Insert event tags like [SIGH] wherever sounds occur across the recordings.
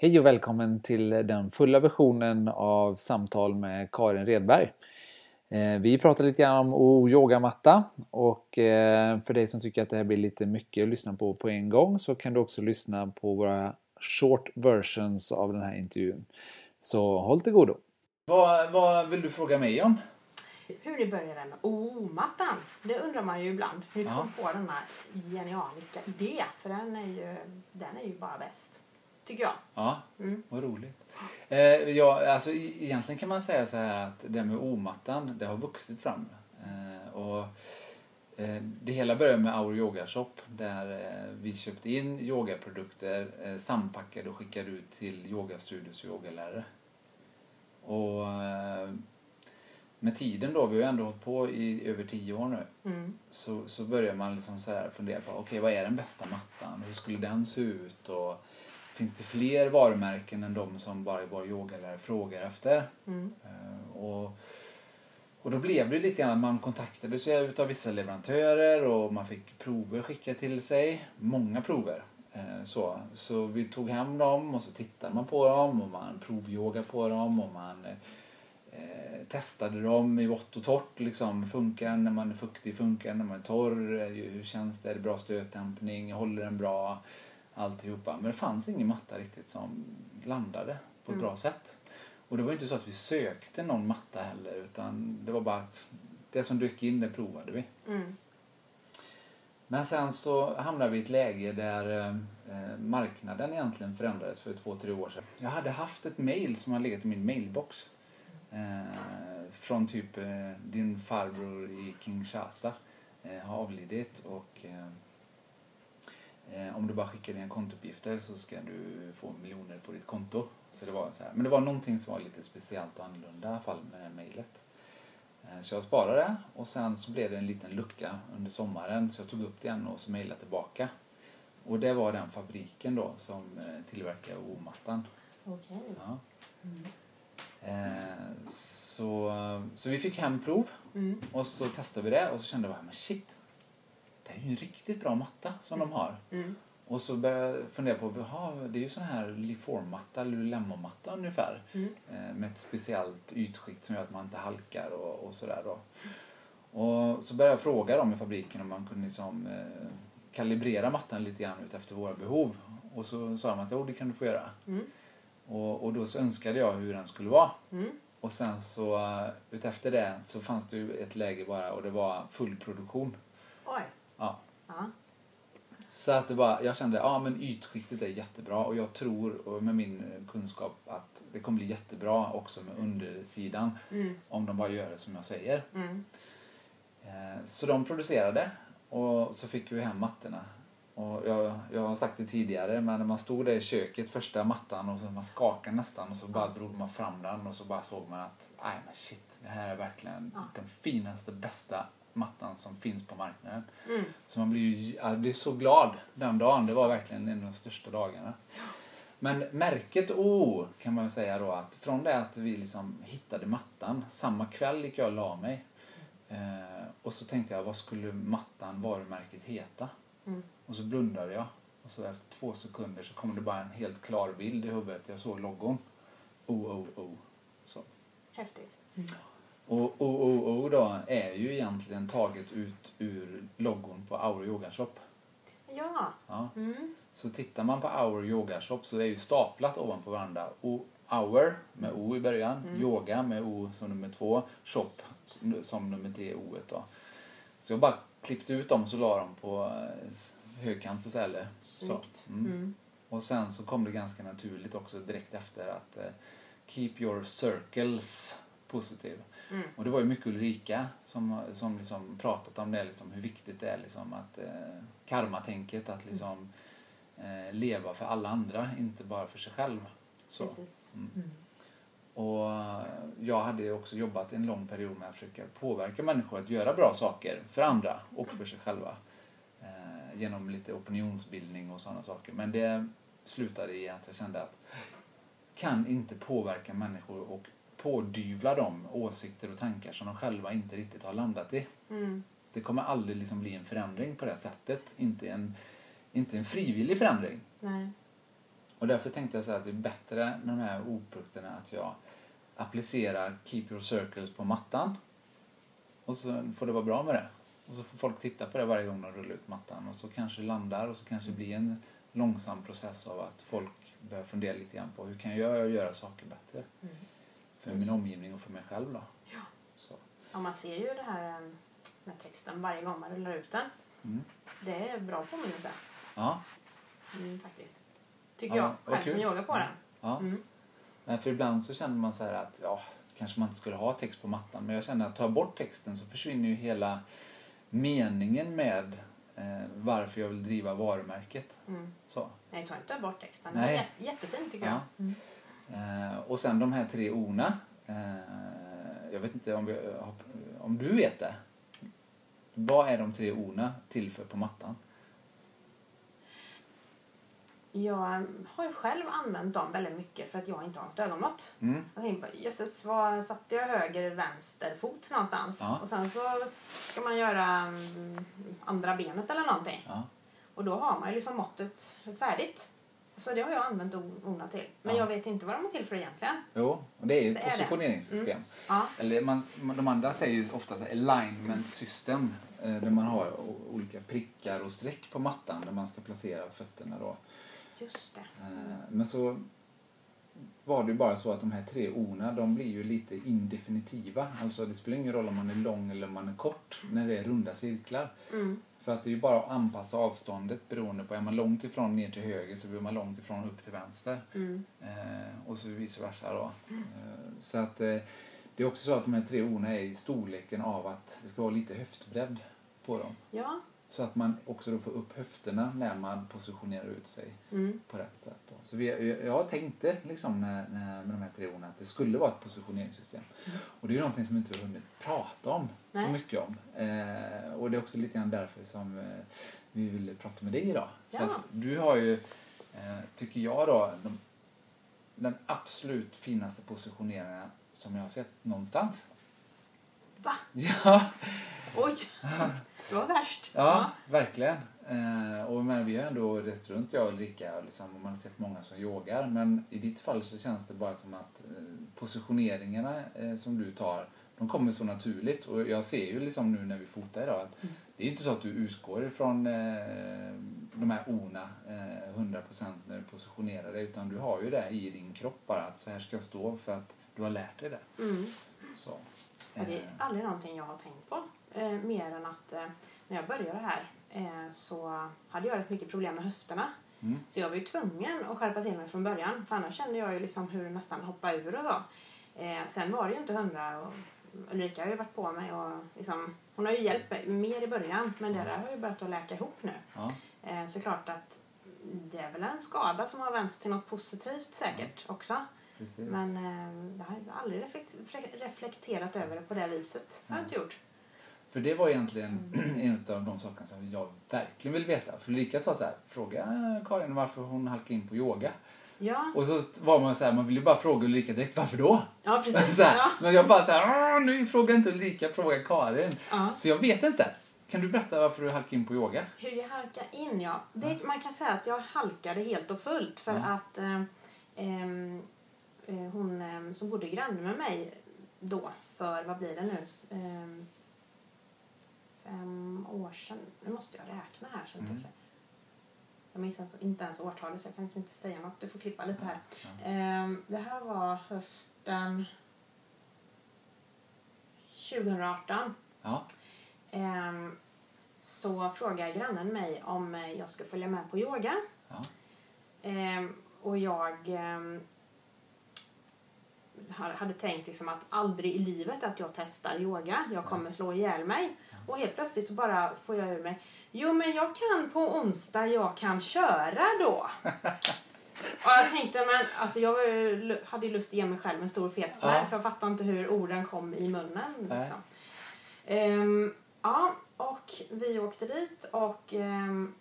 Hej och välkommen till den fulla versionen av samtal med Karin Redberg. Eh, vi pratar lite grann om yogamatta och eh, för dig som tycker att det här blir lite mycket att lyssna på på en gång så kan du också lyssna på våra short versions av den här intervjun. Så håll till godo. Vad, vad vill du fråga mig om? Hur ni började med O-mattan. Det undrar man ju ibland. Hur ni Ja. kom på denna genialiska idé. För den är ju, den är ju bara bäst. Tycker jag. Ja, Mm. vad roligt. Eh, ja, alltså, e- egentligen kan man säga så här att det med omattan, det har vuxit fram. Eh, och, eh, det hela började med Our Yoga Shop där eh, vi köpte in yogaprodukter, eh, sampackade och skickade ut till yogastudios och yogalärare. Och eh, med tiden då, vi har ju ändå hållit på i över tio år nu, Mm. så, så börjar man liksom så här fundera på okej vad är den bästa mattan? Hur skulle den se ut? Och finns det fler varumärken än de som bara vår yogalärare frågar efter? Mm. Eh, och, och då blev det lite grann att man kontaktade sig utav vissa leverantörer och man fick prover skickade till sig. Många prover. Eh, Så, så vi tog hem dem och så tittade man på dem och man provyoga på dem och man eh, testade dem i vått och torrt. Liksom. Funkar den när man är fuktig? Funkar den när man är torr? Hur känns det? Är det bra stötdämpning? Håller den bra? Alltihopa. Men det fanns ingen matta riktigt som landade på ett Mm. bra sätt. Och det var inte så att vi sökte någon matta heller utan det var bara att det som dök in det provade vi. Mm. Men sen så hamnade vi i ett läge där eh, marknaden egentligen förändrades för två, tre år sedan. Jag hade haft ett mail som har legat i min mailbox. Eh, från typ eh, din farbror i Kinshasa eh, har avlidit och eh, eh, om du bara skickar dina kontouppgifter så ska du få miljoner på ditt konto. Så det var så här. Men det var någonting som var lite speciellt och annorlunda i alla fall med det här mejlet. Eh, Så jag sparade det och sen så blev det en liten lucka under sommaren så jag tog upp det igen och så mejlade tillbaka. Och det var den fabriken då som eh, tillverkar O-mattan. Okej. Ja. Mm. Eh, Så, så vi fick hem prov Mm. och så testade vi det och så kände jag men shit. Det är ju en riktigt bra matta som de har. Mm. Och så började jag fundera på, jaha, det är ju sån här Liform-matta, Lululemon-matta ungefär. Mm. Eh, med ett speciellt ytskikt som gör att man inte halkar och, och sådär då. Och så började jag fråga dem i fabriken om man kunde liksom, eh, kalibrera mattan lite grann efter våra behov. Och så sa de att jo, det kan du få göra. Mm. Och, och då så önskade jag hur den skulle vara. Mm. Och sen så eh, utefter det så fanns det ju ett läge bara och det var full produktion. Oj. Ja. Ja. Så att det bara, jag kände ja men ytskiktet är jättebra och jag tror och med min eh, kunskap att det kommer bli jättebra också med undersidan Mm. om de bara gör det som jag säger. Mm. Eh, Så de producerade och så fick vi hem mattorna. Och jag, jag har sagt det tidigare men när man stod där i köket första mattan och man skakade nästan och så bara drog man fram den och så bara såg man att nej men shit det här är verkligen Ja. den finaste bästa mattan som finns på marknaden. Mm. Så man blir ju jag blir så glad den dagen. Det var verkligen en av de största dagarna. Men märket O kan man säga då att från det att vi liksom hittade mattan, samma kväll gick jag och la mig. Eh, och så tänkte jag, vad skulle mattan, varumärket heta? Mm. Och så blundade jag. Och så efter två sekunder så kom det bara en helt klar bild i huvudet. Jag såg logon. O, O, O. Så. Häftigt. Och O, O, O då är ju egentligen taget ut ur logon på Auro Yoga Shop. Ja. Ja. Mm. Så tittar man på Our Yoga Shop så är ju staplat ovanpå varandra. O, our med O i början, Mm. yoga med O som nummer två, shop som nummer tre O då. Så jag bara klippte ut dem så la dem på eh, högkant så eller så. Mm. Mm. Och sen så kom det ganska naturligt också direkt efter att eh, keep your circles positive. Mm. Och det var ju mycket Ulrika som, som liksom pratat om det, liksom, hur viktigt det är liksom, att eh, karmatänket, att liksom, eh, leva för alla andra, inte bara för sig själv. Så. Mm. Mm. Och eh, jag hade också jobbat en lång period med att försöka påverka människor att göra bra saker för andra och för sig själva. Eh, genom lite opinionsbildning och sådana saker. Men det slutade i att jag kände att kan inte påverka människor och pådyvla dem åsikter och tankar som de själva inte riktigt har landat i. Mm. Det kommer aldrig liksom bli en förändring på det sättet. Inte en, inte en frivillig förändring. Nej. Och därför tänkte jag så att det är bättre med de här ordprodukterna att jag applicerar Keep Your Circles på mattan. Och så får det vara bra med det. Och så får folk titta på det varje gång de rullar ut mattan. Och så kanske det landar och så kanske det blir en långsam process av att folk börjar fundera lite grann på hur kan jag göra saker bättre Mm. För Just. min omgivning och för mig själv då. Ja. Så. Ja, man ser ju det här eh, med texten varje gång man rullar ut den. Mm. Det är bra påminnelse Ja, mm, faktiskt. Tycker Ja, jag själv som yogar på den. ja. Mm. Nej, för ibland så känner man så här att ja, kanske man inte skulle ha text på mattan. Men jag känner att jag bort texten så försvinner ju hela meningen med eh, varför jag vill driva varumärket. Mm. Så. Nej, ta inte bort texten. Nej. Det är jät- jättefint tycker Ja. jag. Mm. Eh, och sen de här tre orna. Eh, jag vet inte om, vi, om du vet det. Vad är de tre orna till för på mattan? Jag har ju själv använt dem väldigt mycket för att jag inte har ett ögonmått. Mm. Jag tänkte på, jösses, var satte jag höger, vänster fot någonstans? Ja. Och sen så ska man göra mm, andra benet eller någonting. Ja. Och då har man ju liksom måttet färdigt. Så det har jag använt o- orna till. Men Ja. jag vet inte vad de är till för egentligen. Jo, och det är ju Det positioneringssystem. Ja. Eller man, de andra säger ju ofta alignment system. eh, Där man har olika prickar och streck på mattan där man ska placera fötterna då. Just det. Eh, Men så var det ju bara så att de här tre orna de blir ju lite indefinitiva. Alltså det spelar ingen roll om man är lång eller om man är kort när det är runda cirklar. Mm. För att det är ju bara att anpassa avståndet beroende på, är man långt ifrån ner till höger så blir man långt ifrån upp till vänster. Mm. Eh, och så vice versa då. Eh, så att eh, det är också så att de här tre orna är i storleken av att det ska vara lite höftbredd på dem. Ja. Så att man också då får upp höfterna när man positionerar ut sig Mm. på rätt sätt. Då. Så vi, jag tänkte liksom när, när, med de här tre orden att det skulle vara ett positioneringssystem. Och det är ju någonting som vi inte har hunnit prata om så Nej. mycket om. Eh, och det är också lite grann därför som eh, vi ville prata med dig idag. Ja. att du har ju, eh, tycker jag då, de, den absolut finaste positioneringen som jag har sett någonstans. Va? Ja, Oj! Det var värst. Ja, verkligen. Eh, och men vi har ändå rest runt, jag och Ulrika, liksom, och man har sett många som yogar. Men i ditt fall så känns det bara som att eh, positioneringarna eh, som du tar, de kommer så naturligt. Och jag ser ju liksom nu när vi fotar idag att Mm. det är ju inte så att du utgår ifrån eh, de här orna eh, 100% när du positionerar dig. Utan du har ju det i din kropp bara, att så här ska jag stå för att du har lärt dig det. Mm. Så. Ja, det är Eh, aldrig någonting jag har tänkt på. Eh, mer än att eh, när jag började här eh, så hade jag rätt mycket problem med höfterna. Mm. Så jag var ju tvungen att skärpa till mig från början. För annars kände jag ju liksom hur det nästan hoppade ur och så. Eh, sen var det ju inte hundra och Ulrika har ju varit på mig och liksom, hon har ju hjälpt mig mer i början. Men det där har ju börjat att läka ihop nu. ja, Eh, så klart att det är väl en skada som har vänts till något positivt säkert också. precis. Men eh, jag har aldrig reflekterat över det på det viset. Det har jag inte gjort. För det var egentligen [CLEARS THROAT] en av de sakerna som jag verkligen vill veta. För Ulrika sa så här, fråga Karin varför hon halkade in på yoga. Ja, Och så var man så här, man ville ju bara fråga Ulrika direkt, varför då? ja [LAUGHS] precis. Här, Ja. Men jag bara så här, "Åh, nu frågar inte Ulrika, fråga Karin. Ja. Så jag vet inte. Kan du berätta varför du halkade in på yoga? Hur jag halkade in, ja. Det, man kan säga att jag halkade helt och fullt för att eh, eh, hon eh, som bodde granne med mig då för, vad blir det nu, eh, fem år sedan. Nu måste jag räkna här. Att Mm. jag, jag minns alltså inte ens årtalet så jag kan liksom inte säga något. Du får klippa lite här. Ehm, det här var hösten 2018. Ja, Ehm, så frågade grannen mig om eh, jag skulle följa med på yoga. ja, Ehm, och jag hade tänkt liksom att aldrig i livet att jag testar yoga. Jag kommer slå ihjäl mig. Och helt plötsligt så bara får jag ur mig. Jo men jag kan på onsdag, jag kan köra då. [LAUGHS] och jag tänkte men alltså jag hade ju lust att ge mig själv en stor fet smäll Ja. för jag fattade inte hur orden kom i munnen. Liksom. Ehm, ja, och vi åkte dit och ehm,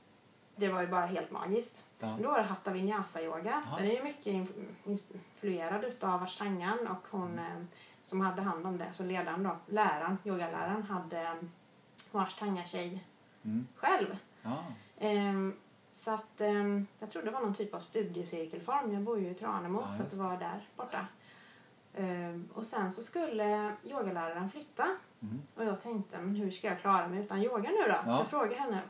det var ju bara helt magiskt. Ja. Då var det Hatha Vinyasa yoga. Ja. Den är ju mycket in- influerad utav Ashtangan och hon eh, som hade hand om det, så ledaren då, läraren, yogaläraren, hade eh, var Ashtanga-tjej Mm. själv. ja. Ehm, Så att ehm, jag tror det var någon typ av studiecirkelform. Jag bor ju i Tranemo Ja, så att det var där borta. Ehm, och sen så skulle yogaläraren flytta Mm. och jag tänkte men hur ska jag klara mig utan yoga nu då? Ja. Så jag frågade henne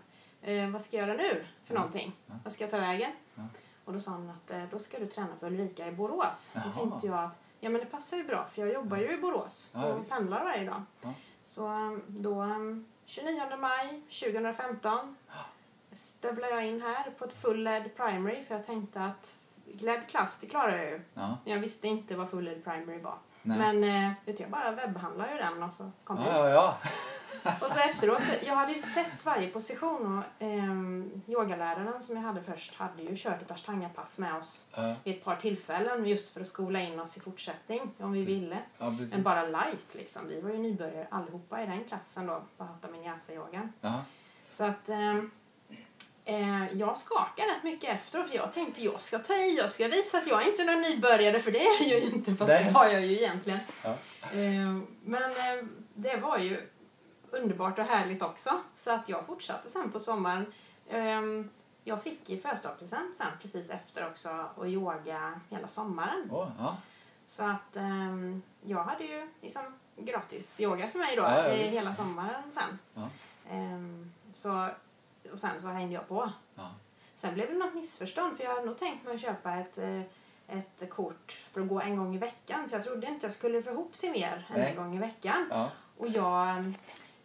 eh, vad ska jag göra nu för Ja. någonting? Ja. Vad ska jag ta vägen? Ja. Och då sa hon att eh, då ska du träna för Ulrika i Borås. Jaha. Då tänkte jag att ja men det passar ju bra för jag jobbar ju i Borås Ja, och visst. pendlar varje dag. Ja. Så um, då um, 29 maj 2015 stövlade jag in här på ett full LED primary för jag tänkte att LED klass det klarar jag ju. Ja. Jag visste inte vad full LED primary var. Nej. Men eh, vet du, jag bara webbhandlade ju den och så kom hit. ja, ja, ja. Och så efteråt, så jag hade ju sett varje position och ehm, yogaläraren som jag hade först hade ju kört ett ashtanga-pass med oss Ja, vid ett par tillfällen just för att skola in oss i fortsättning om vi ville. ja. Men bara light liksom. Vi var ju nybörjare allihopa i den klassen då på Hatha Vinyasa-yogan. Ja. Så att ehm, eh, jag skakade rätt mycket efteråt för jag tänkte jag ska ta i, jag ska visa att jag är inte någon nybörjare för det är jag ju inte fast Nej. det var jag ju egentligen. Ja. Eh, men eh, det var ju underbart och härligt också så att jag fortsatte sen på sommaren. Eh, jag fick i födelsedagspresent sen precis efter också att yoga hela sommaren. Åh, ja. Så att ehm, jag hade ju liksom gratis yoga för mig då Ja, hela sommaren sen. Ja. Ehm, så, och sen så hängde jag på. Sen blev det något missförstånd för jag hade nog tänkt mig att köpa ett, eh, ett kort för att gå en gång i veckan. För jag trodde inte jag skulle få ihop till mer än Nej. en gång i veckan. Ja. Och jag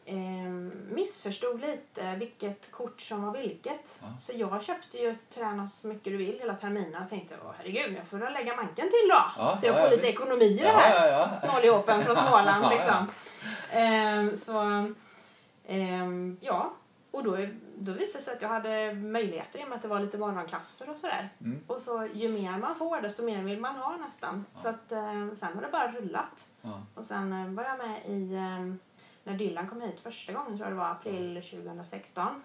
ehm, missförstod lite vilket kort som var vilket. Ja. Så jag köpte ju Träna så mycket du vill hela terminen och tänkte åh herregud jag får väl lägga manken till då. Ja, så jag ja, får ja, lite visst. ekonomi i det här. ja, ja. Snåljåpen från [LAUGHS] Småland liksom. Ehm, så ehm, ja, och då, då visade det sig att jag hade möjligheter i och med att det var lite morgonklasser och sådär. Mm. Och så ju mer man får desto mer vill man ha nästan. Så att eh, sen har det bara rullat. Och sen eh, var jag med i, eh, när Dylan kom hit första gången, tror jag det var april 2016.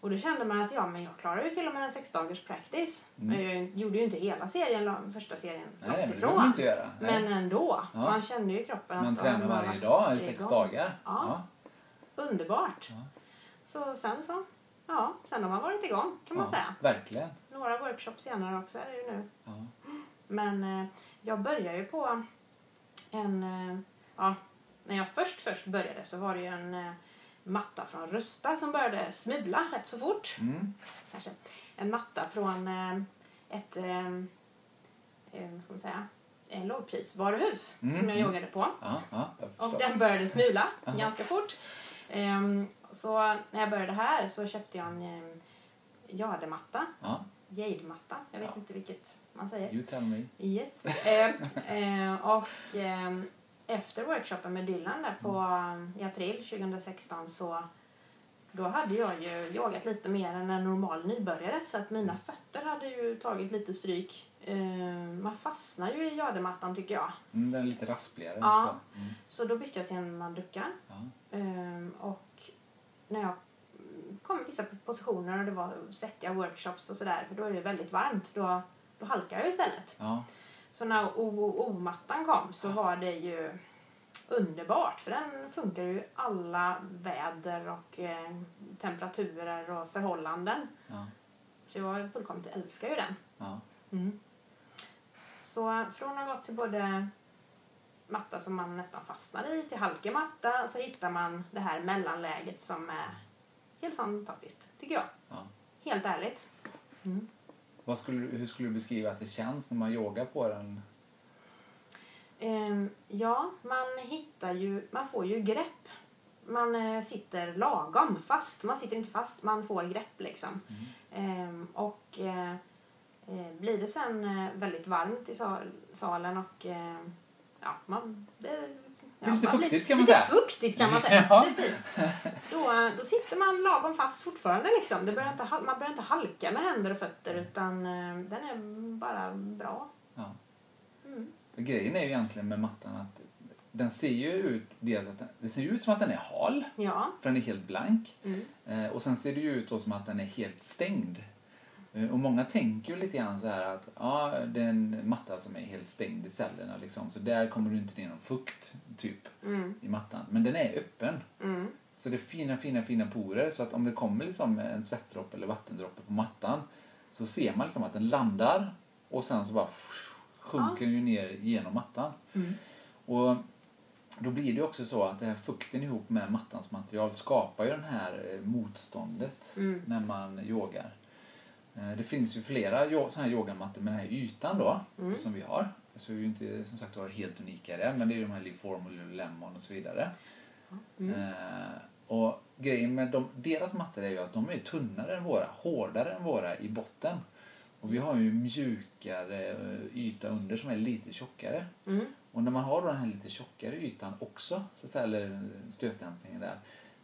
Och då kände man att ja, men jag klarar ju till och med en sex dagars practice. Mm. Men jag gjorde ju inte hela serien, första serien, Nej, långt ifrån. inte göra. Nej. Men ändå, Ja. man kände ju kroppen Man att ja, tränar varje dag i sex dagar. Ja. Underbart. Ja. Så sen så, ja, sen har man varit igång kan man Ja, säga. Verkligen. Några workshops senare också är det ju nu. Ja. Men eh, jag började ju på en... Eh, ja, när jag först först började så var det ju en eh, matta från Rusta som började smula rätt så fort. Mm. Kanske. En matta från eh, ett... Eh, eh, vad ska man säga? En lågprisvaruhus Mm, som jag mm. yogade på. Ja, ja, jag Och den började smula [LAUGHS] ganska fort. Ehm, så när jag började här så köpte jag en um, jadematta. Ja, Jade-matta. Jag vet inte vilket man säger. you tell me. Yes. Eh, [LAUGHS] eh, och eh, efter workshopen med Dylan där på, eh, i april 2016 så då hade jag ju yogat lite mer än en normal nybörjare så att mina fötter hade ju tagit lite stryk. Eh, man fastnar ju i jademattan tycker jag. Mm, den är lite raspligare. Ja. Så. Mm. Så då bytte jag till en manduka. Ja. Ehm, och när jag kom i vissa positioner och det var svettiga workshops och sådär, för då är det väldigt varmt, då, då halkar jag istället. Ja. Så när OO-mattan kom så var det ju underbart, för den funkar ju alla väder och eh, temperaturer och förhållanden. Ja. Så jag fullkomligt älskar ju den. Ja. Så från att ha gått till både matta som man nästan fastnar i till halkig matta så hittar man det här mellanläget som är helt fantastiskt, tycker jag. Ja. Helt ärligt. Vad skulle, hur skulle du beskriva att det känns när man yogar på den? Ehm, ja, man hittar ju, man får ju grepp. Man eh, sitter lagom fast. Man sitter inte fast, man får grepp liksom. Ehm, och eh, eh, blir det sen väldigt varmt i sal, salen och ja, man... Det, ja, Lite fuktigt kan man lite säga. fuktigt kan man säga. Ja. Precis. Då, då sitter man lagom fast fortfarande liksom. Det börjar inte, man börjar inte halka med händer och fötter utan eh, den är bara bra. Ja. Mm. Grejen är ju egentligen med mattan att den ser ju ut, dels att den, det ser ju ut som att den är hal, Ja. för den är helt blank. Mm. Eh, och sen ser det ju ut då som att den är helt stängd. Eh, och många tänker ju lite grann så här att ja, det är en matta som är helt stängd i cellerna liksom, så där kommer du inte ner någon fukt typ Mm. i mattan. Men den är öppen. Mm. Så det är fina, fina, fina porer så att om det kommer liksom en svettdroppe eller vattendroppe på mattan så ser man liksom att den landar och sen så bara sjunker den ju ner genom mattan. Mm. Och då blir det också så att det här fukten ihop med mattans material skapar ju det här eh, motståndet Mm. när man yogar. Eh, Det finns ju flera såna här yogamattor med den här ytan då, Mm. som vi har. Så vi är ju inte som sagt var helt unika i det, men det är ju de här Liform och Lululemon och så vidare. Mm. Eh, och grejen med de, deras mattor är ju att de är tunnare än våra, hårdare än våra i botten. Och vi har ju mjukare eh, yta under som är lite tjockare. Mm. Och när man har då den här lite tjockare ytan också, så att säga, eller stötdämpningen där,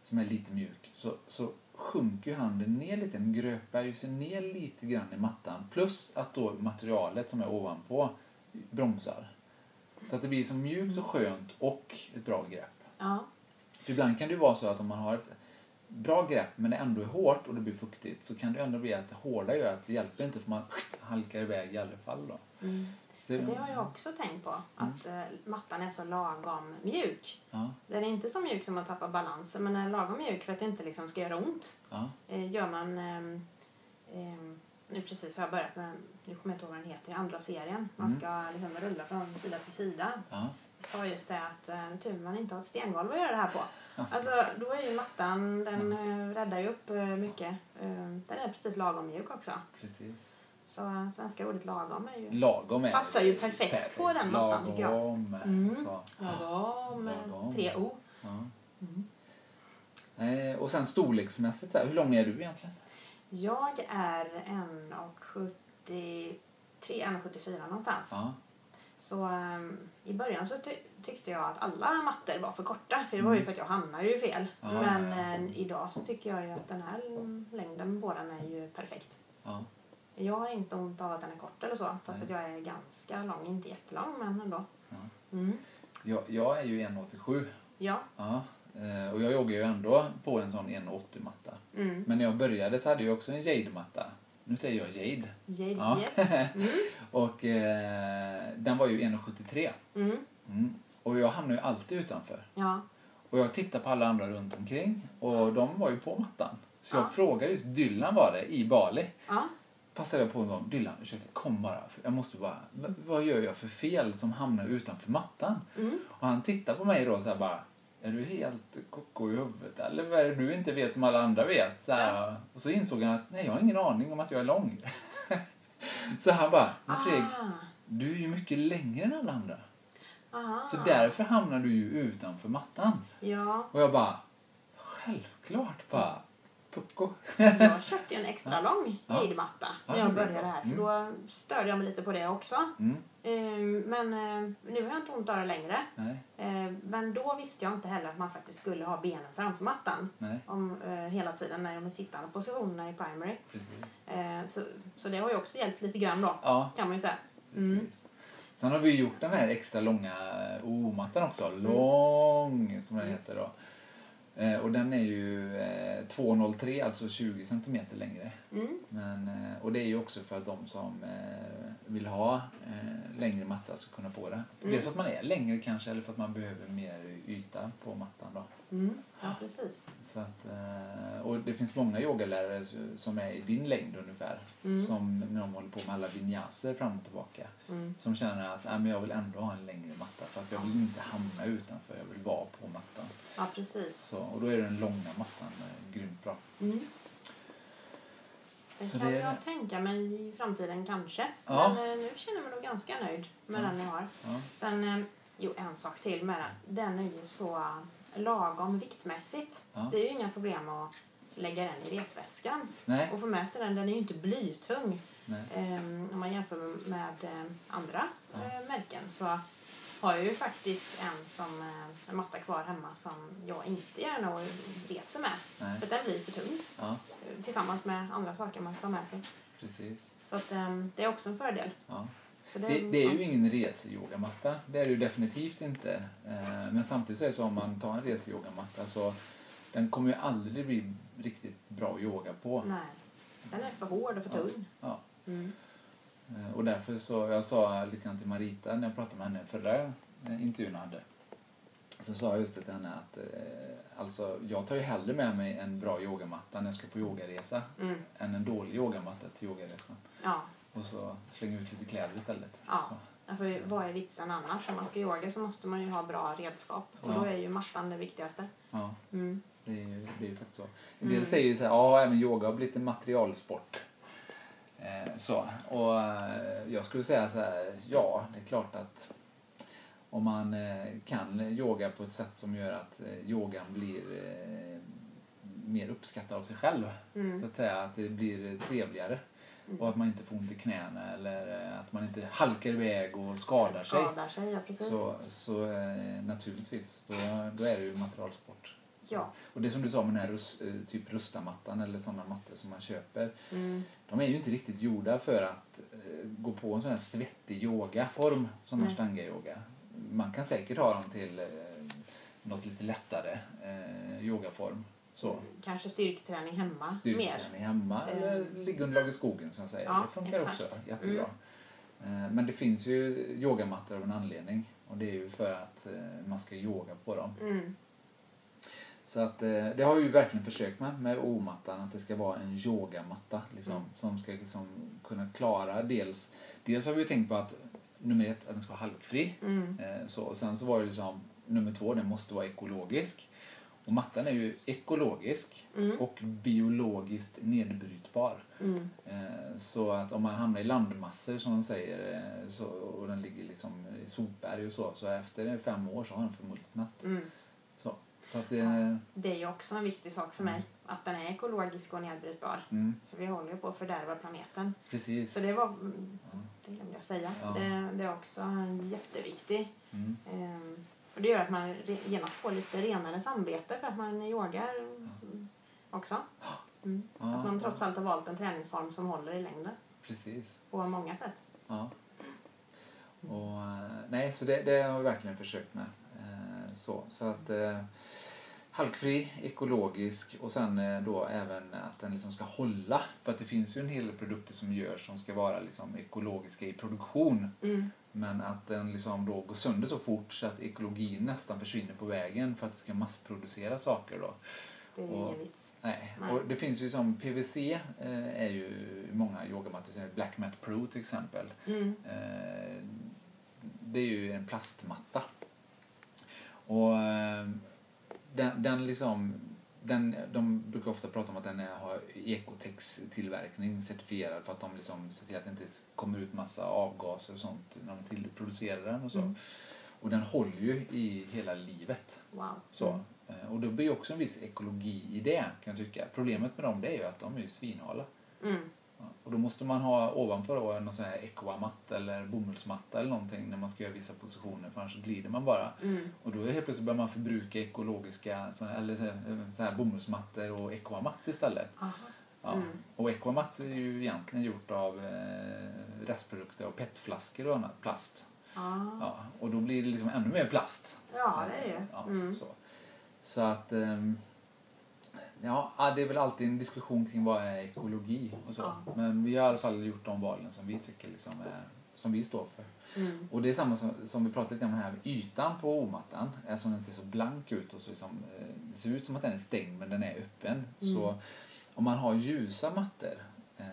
som är lite mjuk, så, så sjunker ju handen ner lite, den gröpar ju sig ner lite grann i mattan. Plus att då materialet som är ovanpå bromsar. Så att det blir så mjukt och skönt och ett bra grepp. Ja. För ibland kan det ju vara så att om man har ett bra grepp men det ändå är hårt och det blir fuktigt så kan det ändå bli att det hårda gör att det hjälper inte för man halkar iväg i alla fall då. Mm. Det har jag också tänkt på. Att eh, mattan är så lagom mjuk. Ja, Den är inte så mjuk som att tappa balansen men den är lagom mjuk för att det inte liksom ska göra ont. ja, Eh, gör man... ehm, ehm, nu precis har jag börjat med, nu kommer jag inte ihåg vad den heter, andra serien. Man Mm. ska liksom rulla från sida till sida. ja, Jag sa just det att eh, tur man inte har ett stengolv att göra det här på. Alltså då är ju mattan, den eh, räddar ju upp mycket. Den är precis lagom mjuk också. precis. Så svenska ordet lagom är ju... Lagom är Passar ju perfekt på den mattan, tycker jag. Mm. så. Lagom Lagom. tre O. Ja. Mm. Eh, och sen storleksmässigt, hur lång är du egentligen? Jag är 1,73, 1,74 någonstans. Ja, Så ehm, i början så ty- tyckte jag att alla mattor var för korta. För det var ju Mm. för att jag hamnade ju fel. Ja, Men ja, ja. eh, idag så tycker jag ju att den här längden på den är ju perfekt. Ja, Jag har inte ont av att den är kort eller så. Fast att jag är ganska lång. Inte jättelång men ändå. Mm. jag, jag är ju 1,87. Ja. Ja, eh, och jag joggar ju ändå på en sån 1,80-matta. Mm. Men när jag började så hade jag också en Jade-matta. Nu säger jag Jade. Jade, Ja. yes. [LAUGHS] Mm. Och eh, den var ju 1,73. Mm. Mm. Och jag hamnade ju alltid utanför. Ja. Och jag tittade på alla andra runt omkring och de var ju på mattan. Så jag Ja. frågade just, Dylan var det, i Bali. Ja. Passade jag på gång, Dylan ursäkta, kom bara. Jag måste bara, "V- vad gör jag för fel som hamnar utanför mattan? Mm. Och han tittar på mig då så här bara, är du helt koko i huvudet eller vad är det du inte vet som alla andra vet? Så här, Och så insåg han att, nej jag har ingen aning om att jag är lång. [LAUGHS] så han bara, men Fredrik, Ah. du är ju mycket längre än alla andra. Aha. Så därför hamnar du ju utanför mattan. Ja. Och jag bara, självklart bara, pucko. Jag köpte ju en extra lång Ja. När jag började här. För Mm. då störde jag mig lite på det också. Mm, Eh, Men eh, nu har jag inte ont av det längre. nej, Eh, Men då visste jag inte heller att man faktiskt skulle ha benen framför mattan. nej, Om, eh, hela tiden när de är sittande positionerna i primary. precis. Eh, så, så det har ju också hjälpt lite grann då. Ja, Kan man ju säga. Mm. Sen har vi ju gjort den här extra långa O-mattan också. Mm. Lång, som den heter då. Eh, och den är ju eh, 2,03, alltså 20 centimeter längre. Mm. Men, eh, och det är ju också för att de som eh, vill ha eh, längre matta ska kunna få det. Mm. Dels för att man är längre kanske, eller för att man behöver mer yta på mattan då. Mm. Ja, precis. Så att, eh, och det finns många yogalärare som är i din längd ungefär. Mm. Som när de håller på med alla vinyaser fram och tillbaka. Mm. Som känner att Nej, men jag vill ändå ha en längre matta för att jag vill inte hamna utanför, jag vill vara på mattan. Ja, precis. Så, och då är den långa mattan eh, grymt bra. Mm. Det Så kan det- jag tänka mig i framtiden kanske. Ja. Men eh, nu känner jag mig nog ganska nöjd med Ja. den jag har. Ja, Sen, eh, jo en sak till med den. Den är ju så eh, lagom viktmässigt. Ja. Det är ju inga problem att lägga den i resväskan nej, och få med sig den. Den är ju inte blytung. nej. Eh, om man jämför med eh, andra Ja. eh, märken så har jag ju faktiskt en, som, eh, en matta kvar hemma som jag inte gärna reser med. nej. För att den blir för tung Ja, tillsammans med andra saker man ska ha med sig. precis. Så att, eh, det är också en fördel. Ja. Så Det, det är ju ingen reseyogamatta, det är det ju definitivt inte. Eh, Men samtidigt så är det så om man tar en reseyogamatta så den kommer ju aldrig bli riktigt bra yoga på. Nej, den är för hård och för Ja. tung. Ja. Mm. Eh, Och därför så, jag sa lite grann till Marita när jag pratade med henne förra eh, intervjun jag hade. så sa jag just det till henne att eh, alltså, jag tar ju hellre med mig en bra yogamatta när jag ska på yogaresa Mm. än en dålig yogamatta till yogaresan. Ja. Och så slänga ut lite kläder istället. Ja. För vad är vitsen annars? Om man ska yoga så måste man ju ha bra redskap. Och Ja. då är ju mattan det viktigaste. Ja, Mm. det är ju, det är ju faktiskt så. En del Mm. säger ju så här, ja även yoga har blivit en materialsport. Eh, så. Och eh, jag skulle säga så här, ja det är klart att om man eh, kan yoga på ett sätt som gör att yogan blir mer uppskattad av sig själv. Så Mm. att säga att det blir trevligare. Mm. Och att man inte får ont i knäna eller att man inte halkar iväg och skadar sig. Skadar sig, ja precis. Så, så naturligtvis, då, då är det ju materialsport. Ja. Och det som du sa med den här rus, eh, typ rustamattan eller sådana mattor som man köper. Mm. De är ju inte riktigt gjorda för att eh, gå på en sån här svettig yogaform som ashtanga-yoga. Man kan säkert ha dem till eh, något lite lättare eh, yogaform. Så. Kanske styrketräning hemma mer. Styrketräning hemma Eh. eller liggunderlag i skogen som jag säger. Ja, det funkar exakt. också jättebra. Eh, Men det finns ju yogamattor av en anledning. Och det är ju för att man ska yoga på dem. Mm. Så att eh, det har vi verkligen försökt med, med O-mattan, att det ska vara en yogamatta liksom, Mm. som ska liksom kunna klara dels, dels har vi tänkt på att nummer ett, att den ska vara halkfri. Mm. Eh, så, och sen så var det liksom nummer två, den måste vara ekologisk. Och mattan är ju ekologisk Mm. och biologiskt nedbrytbar. Mm. Eh, Så att om man hamnar i landmassor som de säger så, och den ligger liksom i sopberg och så, så efter fem år så har den förmultnat. Mm. Så, att det... Det är ju också en viktig sak för mig. Att den är ekologisk och nedbrytbar. Mm, För vi håller ju på att fördärva planeten. precis. Så det var, mm, Ja. det glömde jag säga. Ja. Det, det är också jätteviktigt. Mm, Ehm, och det gör att man genast får lite renare samvete för att man yogar mm, också. Mm. ja, Att man trots allt har valt en träningsform som håller i längden Precis. på många sätt. Ja. Och, eh, nej, så det, det har vi verkligen försökt med. Eh, Så, så att eh, halkfri, ekologisk och sen eh, då även att den liksom ska hålla. För att det finns ju en hel del produkter som görs som ska vara liksom ekologiska i produktion. Mm. Men att den liksom då går sönder så fort så att ekologin nästan försvinner på vägen för att det ska massproducera saker då. Det är Och- ingen vits. Nej. Nej. Och det finns ju som PVC eh, är ju många yogamattor, Black Mat Pro till exempel. Mm. Eh, det är ju en plastmatta. Och eh, den, den liksom, den, de brukar ofta prata om att den är, har Ecotex tillverkning certifierad för att de liksom ser till att det inte kommer ut massa avgaser och sånt när de till, producerar den och så. Mm. Och den håller ju i hela livet. Wow. Så. Eh, Och det blir ju också en viss ekologi i det kan jag tycka. Problemet med dem det är ju att de är ju svinhala. Mm. Och då måste man ha ovanpå då en sån här equamatt eller bomullsmatta eller någonting när man ska göra vissa positioner för annars glider man bara. Mm. Och då helt plötsligt börjar man förbruka ekologiska såna, eller så här- bomullsmattor och equamats istället. Aha. Ja. Mm. Och equamats är ju egentligen gjort av eh, restprodukter av petflaskor och annat, plast. Ah. Ja, och då blir det liksom ännu mer plast. Ja, det är det. Ja, Mm. så. så att ehm, ja, ja, det är väl alltid en diskussion kring vad är ekologi och så. Ja. Men vi har i alla fall gjort de valen som vi tycker liksom är, som vi står för. Mm. Och det är samma som, som vi pratade lite om här, ytan på omattan, eftersom den ser så blank ut och så liksom, eh, det ser ut som att den är stängd men den är öppen. Mm. Så om man har ljusa mattor, eh,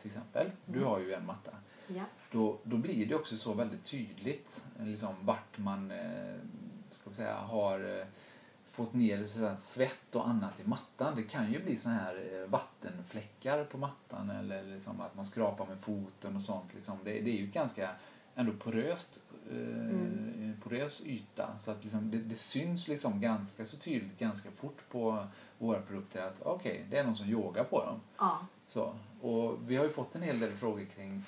till exempel, du Mm. har ju en matta, Ja. då, då blir det också så väldigt tydligt eh, liksom, vart man ska vi säga, har fått ner svett och annat i mattan. Det kan ju bli så här eh, vattenfläckar på mattan eller liksom att man skrapar med foten och sånt. Liksom. Det, det är ju ganska ändå poröst, eh, Mm. porös yta så att liksom, det, det syns liksom ganska så tydligt ganska fort på våra produkter att okej, det är någon som yogar på dem. Ja. Så, och vi har ju fått en hel del frågor kring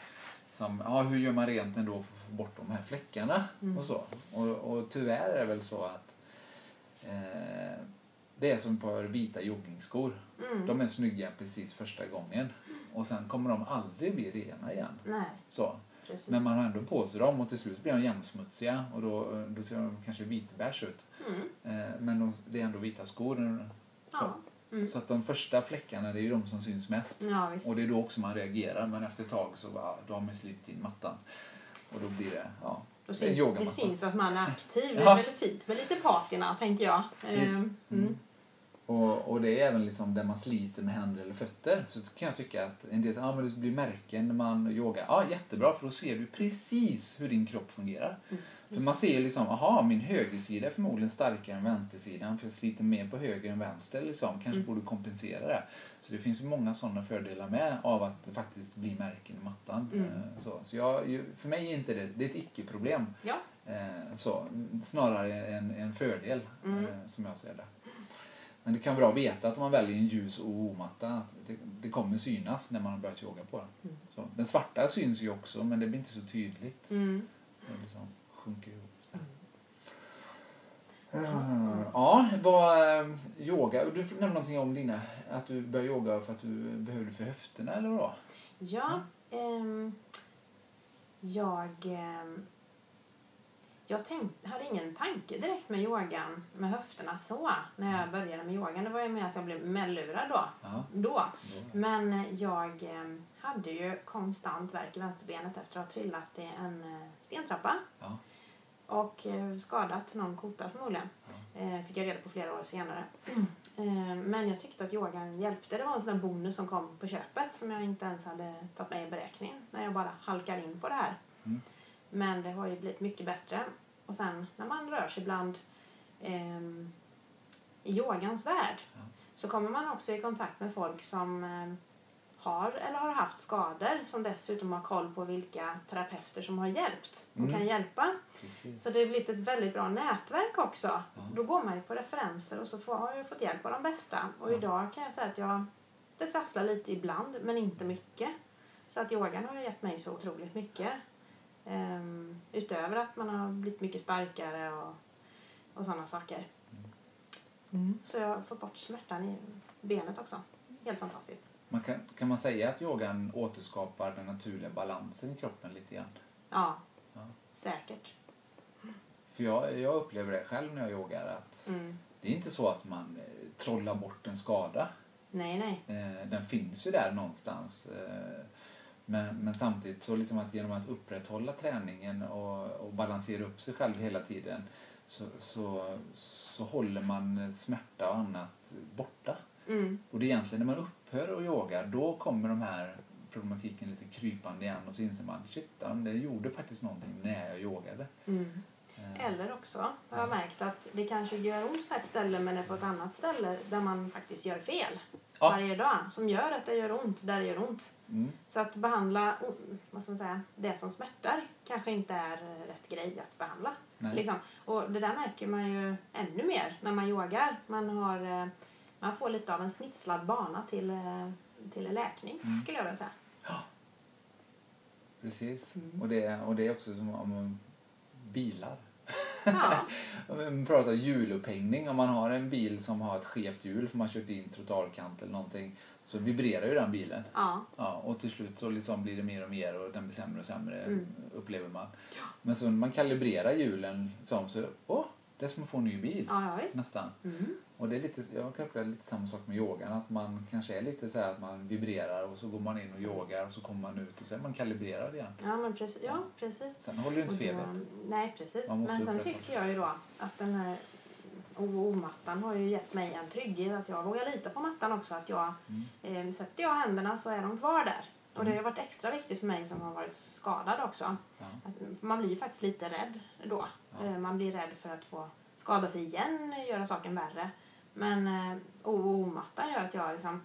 som, ja, hur gör man rent ändå för att få bort de här fläckarna Mm. och så. Och, och tyvärr är det väl så att eh, det är som par vita joggingskor. Mm. De är snygga precis första gången och sen kommer de aldrig bli rena igen. Nej, Så. precis. Men man har ändå på sig dem och till slut blir de jämnsmutsiga och då, då ser de kanske vitbärs ut. Mm. Eh, men de, det är ändå vita skor. Så. Ja. Mm. så att de första fläckarna det är ju de som syns mest. Ja. Och det är då också man reagerar men efter ett tag så bara, då har man slitit in mattan. Och då blir det, ja, Då syns, det syns att man är aktiv. Det Ja. är väldigt fint med lite patina, tänker jag. Ehm, Mm. Och, och det är även liksom där man sliter med händer eller fötter. Så kan jag tycka att en del säger, ah, men det blir märken när man yogar. Ja, jättebra för då ser du precis hur din kropp fungerar. Mm, För man ser ju liksom, aha, min högersida är förmodligen starkare än vänstersidan för jag sliter mer på höger än vänster liksom. Kanske Mm. borde kompensera det. Så det finns ju många sådana fördelar med av att det faktiskt blir märken i mattan. Mm. Eh, Så, så jag, för mig är inte det, det är ett icke-problem. Ja. Eh, Så, snarare en, en fördel Mm. eh, som jag ser det. Men det kan vara bra att veta att om man väljer en ljus OO-matta, att det, det kommer synas när man har börjat yoga på den. Mm. Så, den svarta syns ju också men det blir inte så tydligt. Mm. Liksom sjunker ihop. Eh, Ja, vad eh, yoga. Du nämnde någonting om dina, att du började yoga för att du behövde för höfterna eller vad? Ja, ehm, jag, ehm, jag tänkte, hade ingen tanke direkt med yogan, med höfterna så, när jag började med yogan. Det var ju mer att jag blev medlurad då. Ja, då. Men jag ehm, hade ju konstant värk i vänsterbenet efter att ha trillat i en eh, stentrappa. Ja. Och eh, skadat någon kota förmodligen. Eh, fick jag reda på flera år senare. [CLEARS THROAT] Eh, men jag tyckte att yogan hjälpte. Det var en sån där bonus som kom på köpet som jag inte ens hade tagit med i beräkningen. När jag bara halkar in på det här. Mm. Men det har ju blivit mycket bättre. Och sen när man rör sig bland ehm, i yogans värld Ja. så kommer man också i kontakt med folk som ehm, har eller har haft skador som dessutom har koll på vilka terapeuter som har hjälpt och Mm. kan hjälpa. Precis. Så det har blivit ett väldigt bra nätverk också. Ja. Då går man ju på referenser och så får, har jag fått hjälp av de bästa. Och Ja. idag kan jag säga att jag, det trasslar lite ibland men inte mycket. Så att yogan har gett mig så otroligt mycket. Ehm, utöver att man har blivit mycket starkare och, och sådana saker. Mm. Så jag har fått bort smärtan i benet också. Helt fantastiskt. Man kan, kan man säga att yogan återskapar den naturliga balansen i kroppen lite grann? Ja, Ja. säkert. För jag, jag upplever det själv när jag yogar att Mm. det är inte så att man eh, trollar bort en skada. Nej, nej. Eh, den finns ju där någonstans. Eh, men, men samtidigt så liksom att genom att upprätthålla träningen och, och balansera upp sig själv hela tiden så, så, så håller man smärta och annat borta. Mm. Och det är egentligen när man upphör att yoga, då kommer de här problematiken lite krypande igen och så inser man shit, det gjorde faktiskt någonting när jag yogade. Mm. Eh, Eller också har jag märkt att det kanske gör ont på ett ställe men är på ett annat ställe där man faktiskt gör fel Ja. varje dag som gör att det gör ont där det gör ont. Mm, Så att behandla vad ska man säga, det som smärtar kanske inte är rätt grej att behandla. Liksom. Och det där märker man ju ännu mer när man yogar. Man, har, eh, man får lite av en snitslad bana till, eh, till läkning Mm. skulle jag vilja säga. Precis. Mm. Och, det, och det är också som om bilar. Ja, [LAUGHS] Man pratar hjulupphängning. Om man har en bil som har ett skevt hjul för man kört in trottoarkant eller någonting så vibrerar ju den bilen. ja, Ja, och till slut så liksom blir det mer och mer och den blir sämre och sämre Mm. upplever man. Men så när man kalibrerar hjulen som så, åh, det är som att få en ny bil. ja, ja. Nästan. Mm. Och det är lite, jag kan uppleva lite samma sak med yogan. Att man kanske är lite så här att man vibrerar och så går man in och yogar och så kommer man ut och så är man kalibrerad igen. Ja, men precis. Ja, precis. Sen håller det inte Och då- feber. Nej, precis. Men sen tycker jag ju då att den här OO-mattan har ju gett mig en trygghet att jag vågar lita på mattan också. Att jag, Mm. eh, sätter jag händerna så är de kvar där. Och det har varit extra viktigt för mig som har varit skadad också. Ja. Man blir ju faktiskt lite rädd då. Ja. Eh, Man blir rädd för att få skada sig igen, göra saken värre. Men eh, OO-mattan gör att jag liksom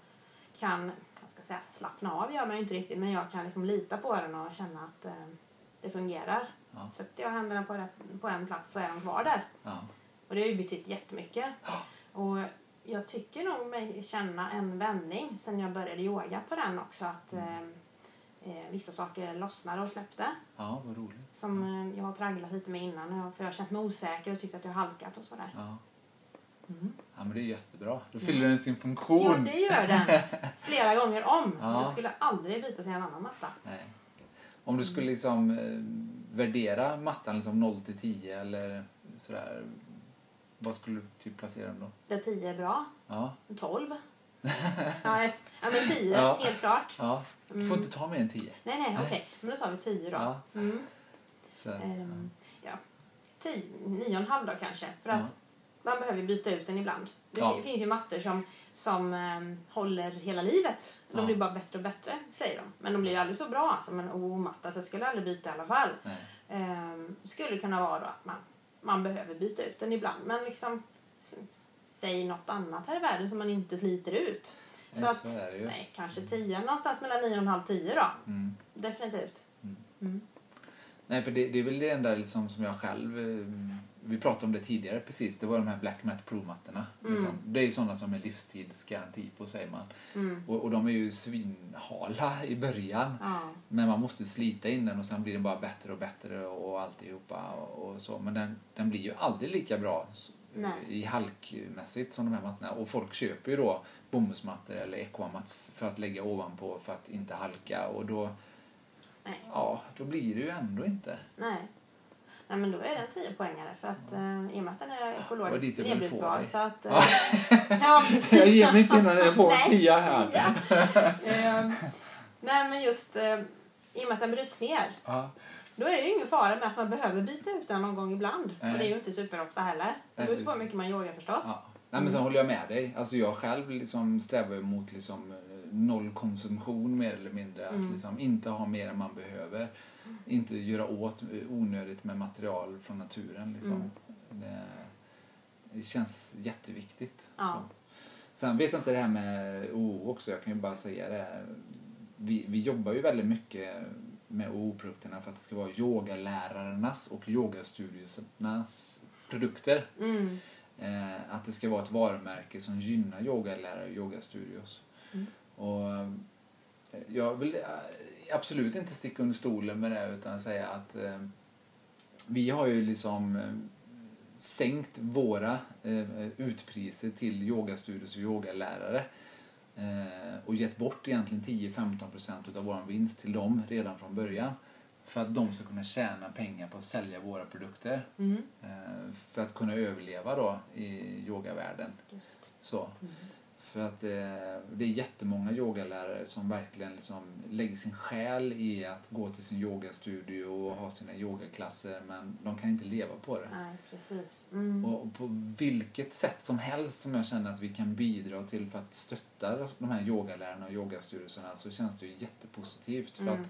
kan, jag ska säga slappna av gör man ju inte riktigt, men jag kan liksom lita på den och känna att eh, det fungerar. Ja. Sätter jag händerna på, rätt, på en plats så är de kvar där. Ja. Och det har ju betytt jättemycket. Och jag tycker nog mig känna en vändning sen jag började yoga på den också. Att eh, eh, vissa saker lossnade och släppte. ja, vad roligt. Som eh, jag har tragglat lite med innan. För jag har känt mig osäker och tyckt att jag har halkat och sådär. Ja. Mm. ja, men det är jättebra. Då fyller den sin funktion. Ja, det gör den. [LAUGHS] Flera gånger om. Ja. Jag skulle aldrig byta till en annan matta. Nej. Om du skulle liksom eh, värdera mattan liksom 0 till 10 eller sådär. Vad skulle du typ placera den då? Där 10 är bra. Ja. 12. [LAUGHS] Nej, ja, men 10 Ja. helt klart. ja. Du får Mm. inte ta mer än 10. Nej, nej, Nej. okej. Men då tar vi 10 då. Ja. Mm. Så, Ehm, ja. Tio, nio och en halv då kanske. För att man behöver byta ut den ibland. Det Ja. fin- finns ju mattor som, som ehm, håller hela livet. De Ja. blir bara bättre och bättre, säger de. Men de blir ju aldrig så bra som en OO-matta, så jag skulle aldrig byta i alla fall. Ehm, skulle kunna vara då att man, man behöver byta ut den ibland. Men liksom, säg något annat här i världen som man inte sliter ut. Så, att, så nej, kanske tio. Någonstans mellan nio och en halv, tio då. Mm. Definitivt. Mm. Mm. Nej, för det, det är väl det enda liksom som jag själv... eh, Vi pratade om det tidigare precis. Det var de här Black Mat Pro-mattorna. Mm. Liksom. Det är ju sådana som är livstidsgaranti på säger man. Mm. Och, och de är ju svinhala i början. Ja. Men man måste slita in den och sen blir den bara bättre och bättre och alltihopa och, och så. Men den, den blir ju aldrig lika bra Nej. i halkmässigt som de här mattorna. Och folk köper ju då bomullsmattor eller equamats för att lägga ovanpå för att inte halka och då, Nej. ja, då blir det ju ändå inte. Nej. Nej, men då är den 10 poängare för att uh, i och med att den är ekologiskt ville få nedbrytbar så att... eh, Ja. [LAUGHS] ja, precis. Jag ger mig inte innan jag får [LAUGHS] en tia här. [LAUGHS] Ehm, nej, men just eh, i och med att den bryts ner Ja, då är det ju ingen fara med att man behöver byta ut den någon gång ibland. Nej. Och det är ju inte superofta heller. Det beror ju på hur mycket man yogar förstås. ja. Nej, men sen håller jag med dig. Alltså jag själv liksom strävar mot liksom eh, nollkonsumtion mer eller mindre. Att Mm. liksom inte ha mer än man behöver. Inte göra åt onödigt med material från naturen. Liksom. Mm. Det, det känns jätteviktigt. Ja. Så. Sen vet jag inte det här med OO också. Jag kan ju bara säga det. Vi, vi jobbar ju väldigt mycket med OO-produkterna för att det ska vara yogalärarnas och yogastudiosernas produkter. Mm. Eh, att det ska vara ett varumärke som gynnar yogalärare och yogastudios. Mm. Och eh, jag vill eh, absolut inte sticka under stolen med det utan säga att eh, vi har ju liksom eh, sänkt våra eh, utpriser till yogastudios och yogalärare eh, och gett bort egentligen 10-15% av vår vinst till dem redan från början för att de ska kunna tjäna pengar på att sälja våra produkter Mm. eh, för att kunna överleva då i yogavärlden. Just. Så. Mm. För att eh, det är jättemånga yogalärare som verkligen liksom lägger sin själ i att gå till sin yogastudio och ha sina yogaklasser men de kan inte leva på det. Nej, precis. Mm. Och på vilket sätt som helst som jag känner att vi kan bidra till för att stötta de här yogalärarna och yogastudierna så känns det ju jättepositivt. För Mm. att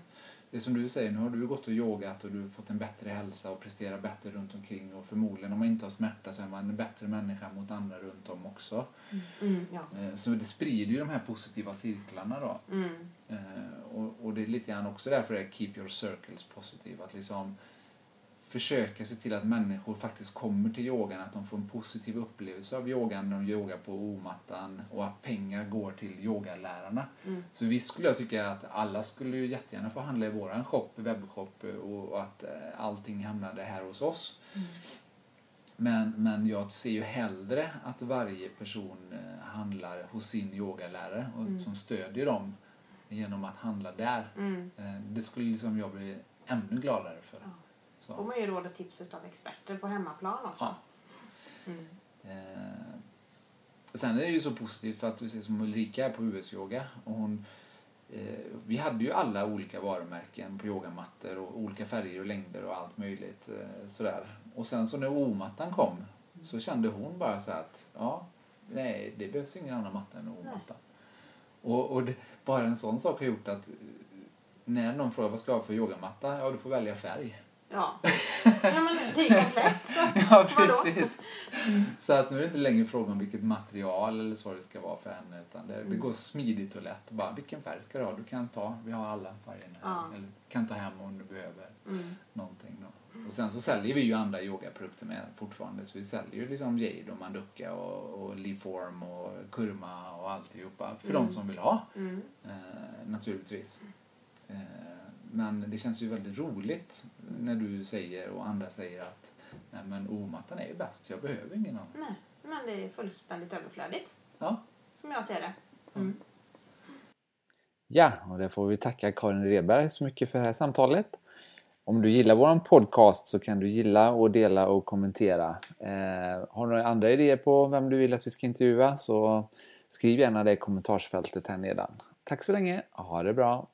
det är som du säger, nu har du gått och yogat och du har fått en bättre hälsa och presterar bättre runt omkring och förmodligen om man inte har smärta så är man en bättre människa mot andra runt om också. Mm. Ja. Eh, Så det sprider ju de här positiva cirklarna då. Mm. Eh, Och, och det är lite grann också därför det är keep your circles positive. Att liksom försöka se till att människor faktiskt kommer till yogan, att de får en positiv upplevelse av yogan när de yogar på omattan och att pengar går till yogalärarna. Mm. Så visst skulle jag tycka att alla skulle ju jättegärna få handla i våran shop, webbshop och, och att eh, allting hamnade här hos oss. Mm. Men, men jag ser ju hellre att varje person eh, handlar hos sin yogalärare och Mm. som stödjer dem genom att handla där. Mm. Eh, Det skulle liksom jag bli ännu gladare för. Ja. Får Så. man ju råd och tips av experter på hemmaplan också. Ja. Mm. Eh, sen är det ju så positivt för att du ser som Ulrika på US-yoga och hon eh, vi hade ju alla olika varumärken på yogamattor och olika färger och längder och allt möjligt eh, sådär. Och sen så när O-mattan kom så kände hon bara så att ja, nej det behövs ingen annan matta än O-matta. Och, och det, bara en sån sak har gjort att när någon frågar vad ska jag ha för yogamatta? Ja, du får välja färg. Ja. [LAUGHS] ja, men det är komplett. Så att, Ja, precis. Så att nu är det inte längre frågan om vilket material eller så det ska vara för henne utan det, det Mm. går smidigt och lätt. Bara, vilken färg ska du ha? Du kan ta, vi har alla färgerna. Ja. Eller kan ta hem om du behöver Mm. någonting. Då. Och sen så säljer vi ju andra yogaprodukter med fortfarande. Så vi säljer ju liksom Jade och Manduka och, och Leaform och Kurma och alltihopa. För Mm. de som vill ha Mm. eh, naturligtvis. Eh, men det känns ju väldigt roligt när du säger och andra säger att nej men omattan är ju bäst, jag behöver ingen annan. Nej, men det är fullständigt överflödigt. Ja. Som jag ser det. Mm. Ja, och det får vi tacka Karin Redberg så mycket för det här samtalet. Om du gillar vår podcast så kan du gilla och dela och kommentera. Eh, har du några andra idéer på vem du vill att vi ska intervjua så skriv gärna det i kommentarsfältet här nedan. Tack så länge, ha det bra!